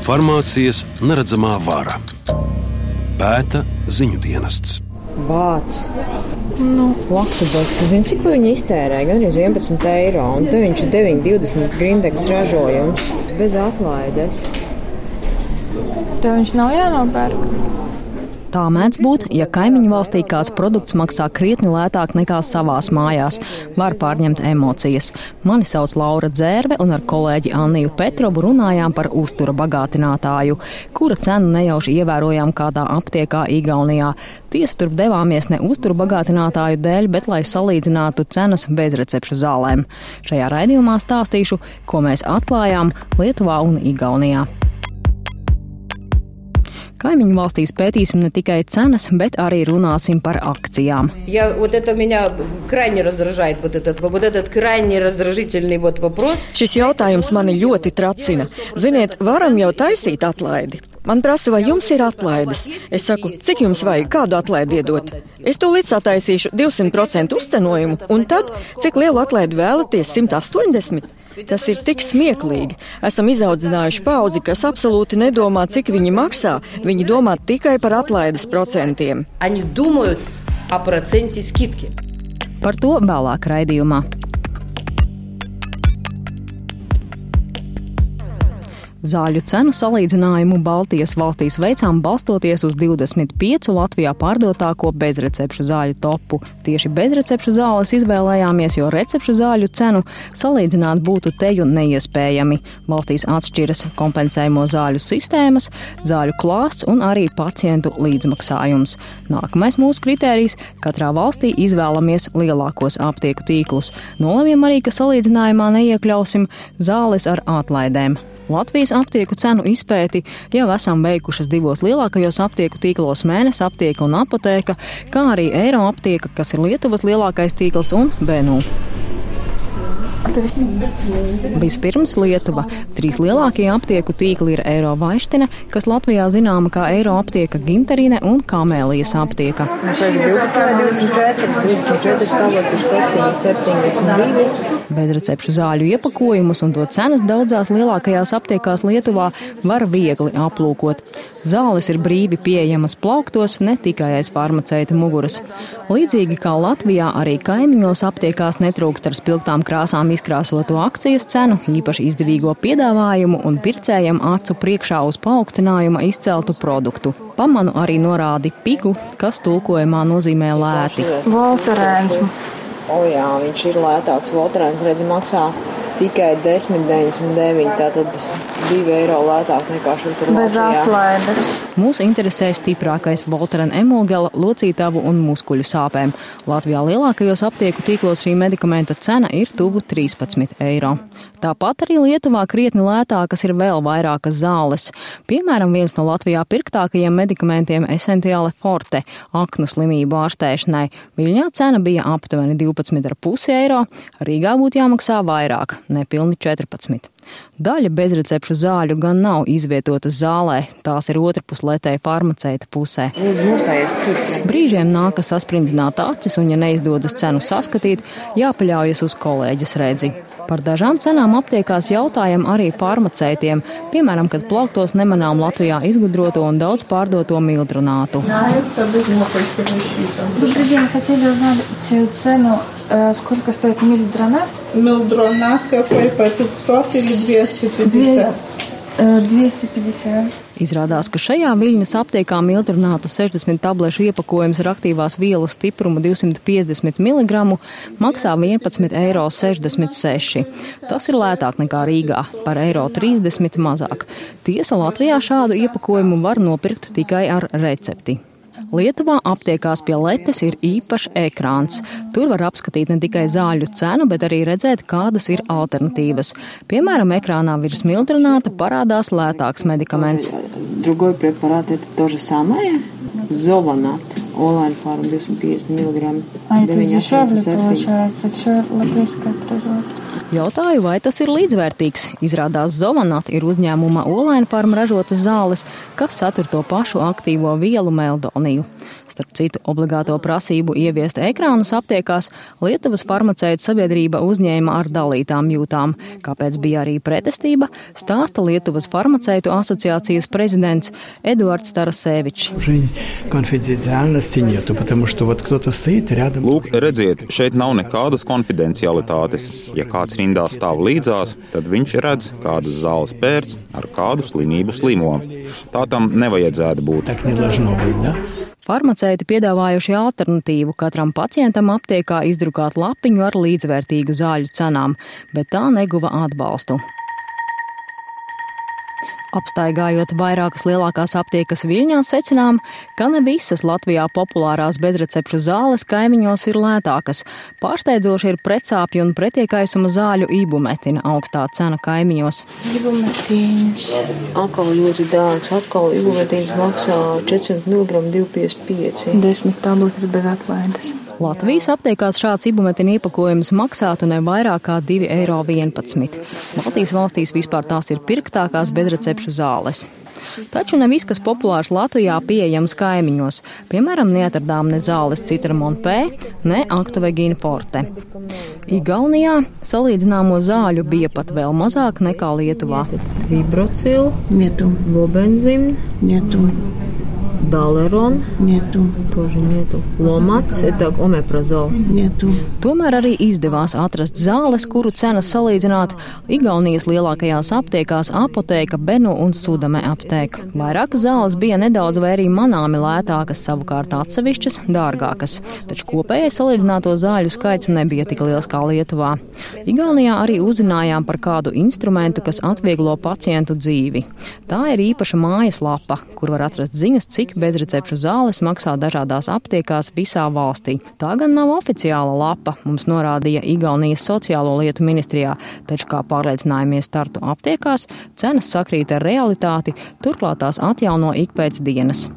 Farmācijas neredzamā vara pēta ziņu dienests. Vācis. Nu, Latvijas zina, cik viņi iztērē? Gan arī 11 eiro, un te viņš ir 9,20 grindeks ražojums bez atlaides. Tev viņš nav jānopērk. Tā mēdz būt, ja kaimiņu valstī kāds produkts maksā krietni lētāk nekā savās mājās. Var pārņemt emocijas. Mani sauc Laura Dzērve, un ar kolēģi Anniju Petrovu runājām par uztura bagātinātāju, kura cenu nejauši ievērojām kādā aptiekā Igaunijā. Tiesa turp devāmies ne uzturu bagātinātāju dēļ, bet lai salīdzinātu cenas bezrecepšu zālēm. Šajā raidījumā stāstīšu, ko mēs atklājām Lietuvā un Igaunijā. Kaimiņu valstīs pētīsim ne tikai cenas, bet arī runāsim par akcijām. Ja, вот это меня крайне раздражает, вот этот, вот этот крайне раздражительный вот вопрос. Šis jautājums mani ļoti tracina. Ziniet, varam jau taisīt atlaidi. Man prasa, vai jums ir atlaides. Es saku, cik jums vajag, kādu atlaidi iedot. Es to līdz attaisīšu 200% uzcenojumu, un tad, cik lielu atlaidi vēlaties, 180? Tas ir tik smieklīgi. Esam izaudzinājuši paudzi, kas absolūti nedomā, cik viņi maksā. Viņi domā tikai par atlaides procentiem. Par to vēlāk raidījumā. Zāļu cenu salīdzinājumu Baltijas valstīs veicām balstoties uz 25 Latvijā pārdotāko bezrecepšu zāļu topu. Tieši bezrecepšu zāles izvēlējāmies, jo recepšu zāļu cenu salīdzināt būtu teju neiespējami. Valstīs atšķiras kompensējumu zāļu sistēmas, zāļu klāsts un arī pacientu līdzmaksājums. Nākamais mūsu kritērijs - katrā valstī izvēlamies lielākos aptieku tīklus. Nolemjam arī, ka salīdzinājumā neiekļausim zāles ar atlaidēm. Latvijas aptieku cenu izpēti jau esam veikušas divos lielākajos aptieku tīklos - Mēnesis aptieka un apoteka, kā arī Eiro aptieka, kas ir Lietuvas lielākais tīkls un BNU. Vispirms Lietuva. Trīs lielākie aptieku tīkli ir Eiro Vaištine, kas Latvijā zināma kā Eiro aptieka Ginterine un Kamēlijas aptieka. Bezrecepšu zāļu iepakojumus un to cenas daudzās lielākajās aptiekās Lietuvā var viegli aplūkot. Zāles ir brīvi pieejamas plauktos, ne tikai aiz farmaceita muguras. Līdzīgi kā Latvijā, arī kaimiņos aptiekās netrūkst ar spilgtām krāsām izkrāsoto akcijas cenu, īpaši izdevīgo piedāvājumu un pircējiem acu priekšā uz paaugstinājuma izceltu produktu. Pamanu arī norādi pigu, kas tulkojumā nozīmē lēti. Volterēns. O jā, viņš ir lētāks. Volterēns, redz, maksā tikai 10,99. Tātad 2 eiro lētāk nekā šeit. Bez atlaides. Mūs interesē stiprākais Voltaren emulgela locītavu un muskuļu sāpēm. Latvijā lielākajos aptieku tīklos šī medikamenta cena ir tuvu 13 eiro. Tāpat arī Lietuvā krietni lētākas ir vēl vairākas zāles. Piemēram, viens no Latvijā pirktākajiem medikamentiem Essentiāle Forte aknu slimību ārstēšanai. Viļņā cena bija aptuveni 12,5 eiro, Rīgā būtu jāmaksā vairāk - nepilni 14. Daļa bezrecepšu zāļu gan nav izvietotas zālē, tās ir otrpus letēja farmaceita pusē. Brīžiem nākas sasprindzināt acis, un, ja neizdodas cenu saskatīt, jāpaļaujas uz kolēģis redzi. Par dažām cenām aptiekās jautājam arī farmaceitiem, piemēram, kad plauktos nemanām Latvijā izgudroto un daudz pārdoto mildrunātu. Jā, день, хотели узнать цену, э, сколько стоит мильдронат? Милдронат какой по 500 или 250? 250. Izrādās, ka šajā viļņas aptiekā mildrunāta 60 tablešu iepakojums ar aktīvās vielas stiprumu 250 mg maksā 11,66 eiro. Tas ir lētāk nekā Rīgā, par eiro 30 mazāk. Tiesa Latvijā šādu iepakojumu var nopirkt tikai ar recepti. Lietuvā aptiekās pie letes ir īpašs ekrāns. Tur var apskatīt ne tikai zāļu cenu, bet arī redzēt, kādas ir alternatīvas. Piemēram, ekrānā virs mildrunāta parādās lētāks medikaments. Другой препарат это то же самое. Зованат. Онлайн фарм 250 мг. А это дешевле получается, все латвийское производство. Jautāju, vai tas ir līdzvērtīgs. Izrādās Zovanat ir uzņēmuma Olaina farma ražotas zāles, kas satur to pašu aktīvo vielu meldoniju. Starp citu, obligāto prasību ieviest ekrānus aptiekās Lietuvas farmaceitu sabiedrība uzņēma ar dalītām jūtām. Kāpēc bija arī pretestība, stāsta Lietuvas farmaceitu asociācijas prezidents Eduards Tarasevičs. Lūk, redziet, šeit nav nekādas konfidencialitātes. Ja kāds rindā stāv līdzās, tad viņš redz, kādas zāles pērts ar kādu slimību slimo. Tā tam nevajadzētu būt. Farmaceiti piedāvājuši alternatīvu katram pacientam aptiekā izdrukāt lapiņu ar līdzvērtīgu zāļu cenām, bet tā neguva atbalstu. Apstaigājot vairākas lielākās aptiekas Viļņā, secinām, ka ne visas Latvijā populārās bezrecepšu zāles kaimiņos ir lētākas. Pārsteidzoši ir precāpju un pretiekaisuma zāļu ibumetina augstā cena kaimiņos. Ibumetīns. Atkal ļoti dārgs. Atkal ibumetīns maksā 400 mg 2,55. Desmit tabletes bez atlaides. Latvijas aptiekās šāds ibumetina iepakojums maksātu ne vairāk kā 2,11 eiro. Baltijas valstīs vispār tās ir pirktākās bezrecepšu zāles. Taču ne viss, kas populārs Latvijā, pieejams kaimiņos. Piemēram, neatradām ne zāles citramonu P, ne aktuvegīnu forte. Igaunijā salīdzināmo zāļu bija pat vēl mazāk nekā Lietuvā. Vibrocila, Lietuva, Lobenzīna, Lietuva. Dalerон, нету, тоже нету. Lomats, это omeprazol. нету. Tomēr arī izdevās atrast zāles, kuru cenas salīdzināt Igaunijas lielākajās aptiekās apoteka, Benu un Sudame apteka. Vairākas zāles bija nedaudz vai arī manāmi lētākas, savukārt atsevišķas dārgākas, taču kopējais salīdzināto zāļu skaits nebija tik liels kā Lietuvā. Igaunijā arī uzzinājām par kādu instrumentu, kas atvieglo pacientu dzīvi. Tā ir īpaša mājaslapa, kur var atrast ziņas, cik bezrecepšu zāles maksā dažādās aptiekās visā valstī. Tā gan nav oficiāla lapa, mums norādīja Igaunijas sociālo lietu ministrijā, taču, kā pārliecinājāmies startu aptiekās, cenas sakrīt ar realitāti, turklāt tās atjauno ik pēc dienas.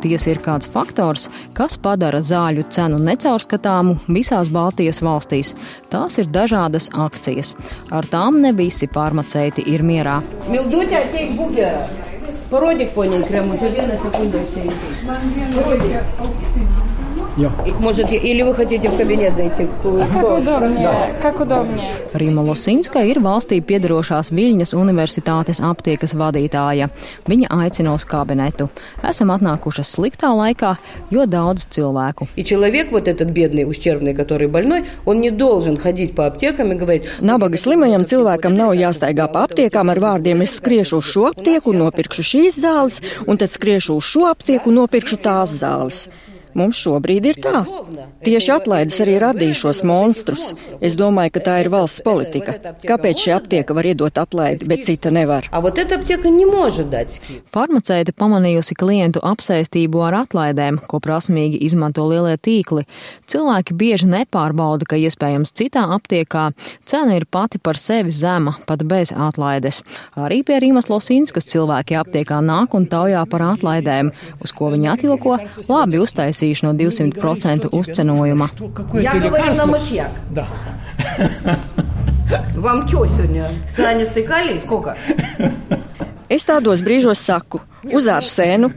Tiesa ir kāds faktors, kas padara zāļu cenu necaurskatāmu visās Baltijas valstīs. Tās ir dažādas akcijas. Ar tām ne visi farmaceiti ir mierā. Мілдутя тік бугера. Породік по ній крему, тоді на секунду ще й Породік. И, Может, или вы хотите в кабинет зайти? Как удобнее. Как удобнее. Rīma Losinska ir valstī piedarošās Viļņas Universitātes aptiekas vadītāja. Viņa aicina uz kabinetu. Esam atnākušas sliktā laikā, jo daudz cilvēku. И человек, вот этот бедный, ущербный, который больной, он не должен ходить по аптекам и говорить, Nabaga slimajam cilvēkam nav jāstaigā pa aptiekām ar vārdiem: es skriešu uz šo aptieku, nopirkšu šīs zāles, un tad skriešu uz šo aptieku, nopirkšu tās zāles. Mums šobrīd ir tā. Tieši atlaides arī radīja šos monstrus. Es domāju, ka tā ir valsts politika. Kāpēc šī aptieka var iedot atlaidi, bet cita nevar? Farmaceite pamanījusi klientu apsēstību ar atlaidēm, ko prasmīgi izmanto lielie tīkli. Cilvēki bieži nepārbauda, ka iespējams citā aptiekā cena ir pati par sevi zema, pat bez atlaides. Arī pie Rīmas Losinskas cilvēki aptiekā nāk un taujā par atlaidēm, uz ko viņi atjoko labi uztaisīt uztaisījuši no 200% uzcenojuma. Я говорю на мышьяк. Да. Вам что сегодня? Цианистый калий? Сколько? Es tādos brīžos saku, uz ārsēnu,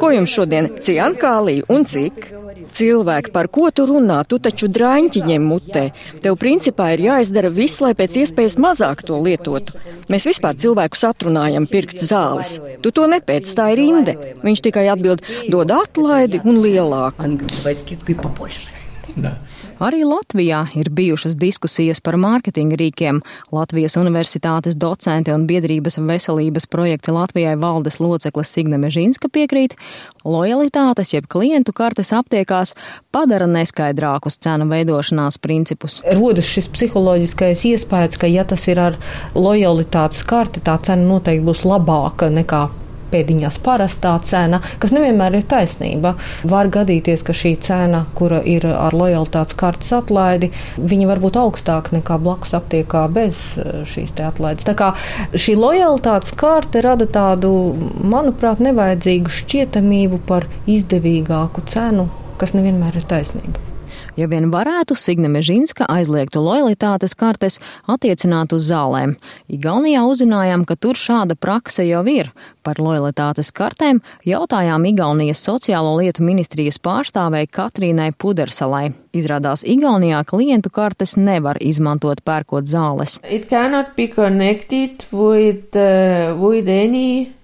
ko jums šodien ciankālī un cik? Cilvēki, par ko tu runā, tu taču drāņķiņiem mutē. Tev principā ir jāizdara viss, lai pēc iespējas mazāk to lietotu. Mēs vispār cilvēkus atrunājam pirkt zāles. Tu to nepēc, tā ir inde. Viņš tikai atbild, dod atlaidi un lielāku. Да. Arī Latvijā ir bijušas diskusijas par mārketinga rīkiem. Latvijas Universitātes docente un biedrības veselības projekta Latvijai valdes locekle Signe Mežinska piekrīt, lojalitātes jeb klientu kartes aptiekās padara neskaidrākus cenu veidošanās principus. rodas šis psiholoģiskais iespējas, ka, ja tas ir ar lojalitātes karti, tā cena noteikti būs labāka nekā pēdiņās parastā cena, kas nevienmēr ir taisnība. Var gadīties, ka šī cena, kura ir ar lojalitātes kartes atlaidi, viņa var būt augstāka nekā blakus aptiekā bez eh, šīs atlaides. Tā kā šī lojalitātes karte rada tādu, manuprāt, nevajadzīgu šķietamību par izdevīgāku cenu, kas nevienmēr ir taisnība. Ja vien varētu, Signe Mežinska aizliegtu lojalitātes kartes attiecināt uz zālēm. Igaunijā uzzinājām, ka tur šāda prakse jau ir. Par lojalitātes kartēm jautājām Igaunijas sociālo lietu ministrijas pārstāvei Katrīnai Pudersalai. Izrādās Igaunijā klientu kartes nevar izmantot pērkot zāles. It cannot be connected with, uh, with any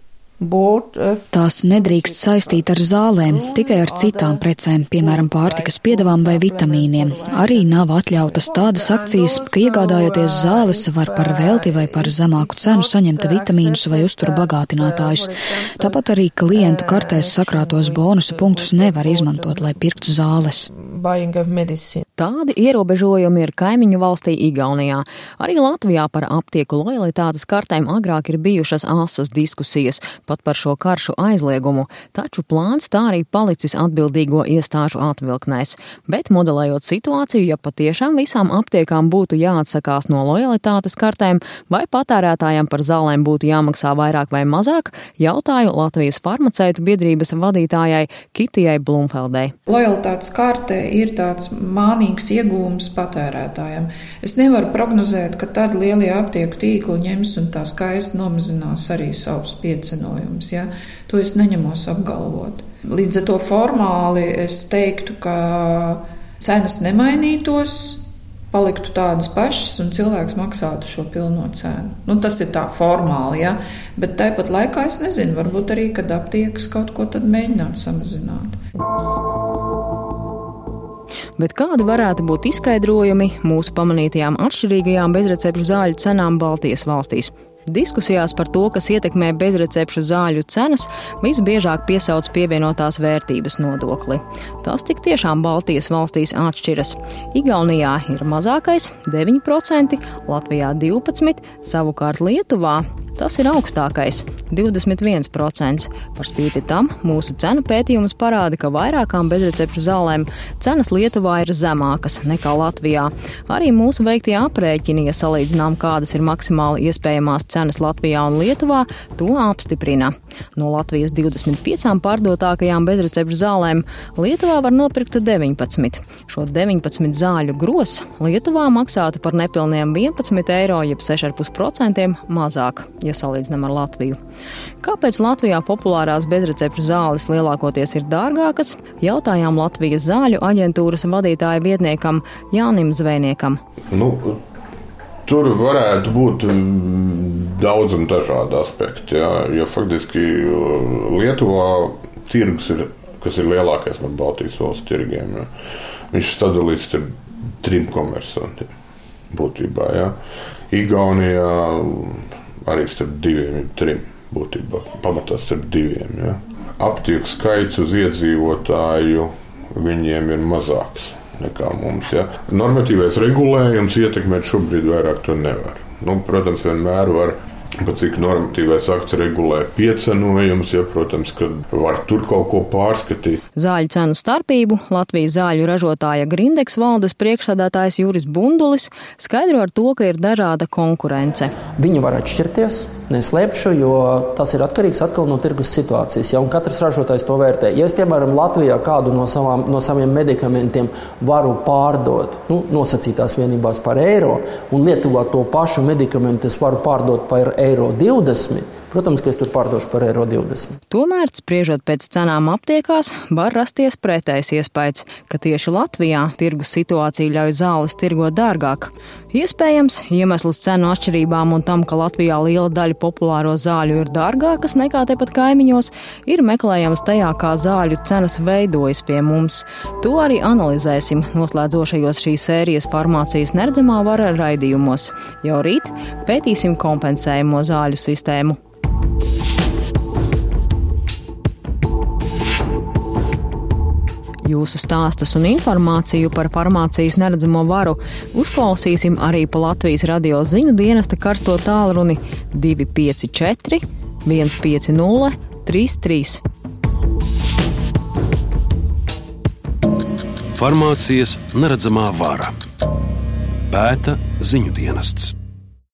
Tās nedrīkst saistīt ar zālēm, tikai ar citām precēm, piemēram, pārtikas piedevām vai vitamīniem. Arī nav atļautas tādas akcijas, ka iegādājoties zāles var par velti vai par zemāku cenu saņemt vitamīnus vai uzturu bagātinātājus. Tāpat arī klientu kartēs sakrātos bonusu punktus nevar izmantot, lai pirktu zāles. Tādi ierobežojumi ir kaimiņu valstī Igaunijā. Arī Latvijā par aptieku lojalitātes kartēm agrāk ir bijušas asas diskusijas pat par šo karšu aizliegumu, taču plāns tā arī palicis atbildīgo iestāžu atvilknēs. Bet modelējot situāciju, ja patiešām visām aptiekām būtu jāatsakās no lojalitātes kartēm, vai patērētājiem par zālēm būtu jāmaksā vairāk vai mazāk, jautāju Latvijas farmaceitu biedrības vadītājai Kitijai Blumfeldei. Lojalitātes karte ir tāds mānīgs iegūms patērētājiem. Es nevaru prognozēt, ka tad lielie aptieku tīkli ņems un tā skaisti nomazinās arī savus piecenojumus. Ja? To es neņemos apgalvot. Līdz ar to formāli es teiktu, ka cenas nemainītos, paliktu tādas pašas, un cilvēks maksātu šo pilno cenu. Nu, tas ir tā formāli, ja? bet tāpat laikā es nezinu, varbūt arī, kad aptiekas kaut ko tad mēģināt samazināt. Bet kādi varētu būt izskaidrojumi mūsu pamanītajām atšķirīgajām bezrecepšu zāļu cenām Baltijas valstīs? Diskusijās par to, kas ietekmē bezrecepšu zāļu cenas, visbiežāk piesauc pievienotās vērtības nodokli. Tas tik tiešām Baltijas valstīs atšķiras. Igaunijā ir mazākais - 9%, Latvijā 12%, savukārt Lietuvā Tas ir augstākais - 21%. Par spīti tam mūsu cenu pētījums parāda, ka vairākām bezrecepšu zālēm cenas Lietuvā ir zemākas nekā Latvijā. Arī mūsu veiktie aprēķini, ja salīdzinām, kādas ir maksimāli iespējamās cenas Latvijā un Lietuvā, to apstiprina. No Latvijas 25 pārdotākajām bezrecepšu zālēm Lietuvā var nopirkt 19. Šo 19 zāļu gros Lietuvā maksātu par nepilniem 11 eiro, jeb 6,5% mazāk ja salīdzinām ar Latviju. Kāpēc Latvijā populārās bezrecepšu zāles lielākoties ir dārgākas? Jautājām Latvijas zāļu aģentūras vadītāja vietniekam Jānim Zvejniekam. Nu. Tur varētu būt mm, daudz un dažādi aspekti. Jā, jo faktiski Lietuvā tirgus ir, kas ir lielākais no Baltijas valsts tirgiem. Jā. Viņš sadalīts ar trim komersantiem būtībā. Jā. Igaunijā arī starp diviem, trim būtībā. Pamatā starp diviem. Ja. Aptieku skaits uz iedzīvotāju viņiem ir mazāks nekā mums. Ja. Normatīvais regulējums ietekmēt šobrīd vairāk to nevar. Nu, protams, vienmēr var Bet cik normatīvais akts regulē piecenojumus, ja, protams, ka var tur kaut ko pārskatīt. Zāļu cenu starpību Latvijas zāļu ražotāja Grindeks valdes priekšsādātājs Juris Bundulis skaidro ar to, ka ir dažāda konkurence. Viņi var atšķirties neslēpšu, jo tas ir atkarīgs atkal no tirgus situācijas. Ja, katrs ražotājs to vērtē. Ja es, piemēram, Latvijā kādu no, savām, no saviem medikamentiem varu pārdot nu, nosacītās vienībās par eiro, un Lietuvā to pašu medikamentu es varu pārdot par eiro 20, Protams, ka es tur pārdošu par eiro 20. Tomēr, spriežot pēc cenām aptiekās, var rasties pretējs iespējas, ka tieši Latvijā tirgus situācija ļauj zāles tirgot dārgāk. Iespējams, iemesls cenu atšķirībām un tam, ka Latvijā liela daļa populāro zāļu ir dārgākas nekā tepat kaimiņos, ir meklējams tajā, kā zāļu cenas veidojas pie mums. To arī analizēsim noslēdzošajos šīs sērijas farmācijas neredzamā vara raidījumos. Jau rīt pētīsim kompensējumu zāļu sistēmu. Jūsu stāstus un informāciju par farmācijas neredzamo varu uzklausīsim arī pa Latvijas radio ziņu dienesta karsto tālruni 254 150 33. Farmācijas neredzamā vara pēta ziņu dienests.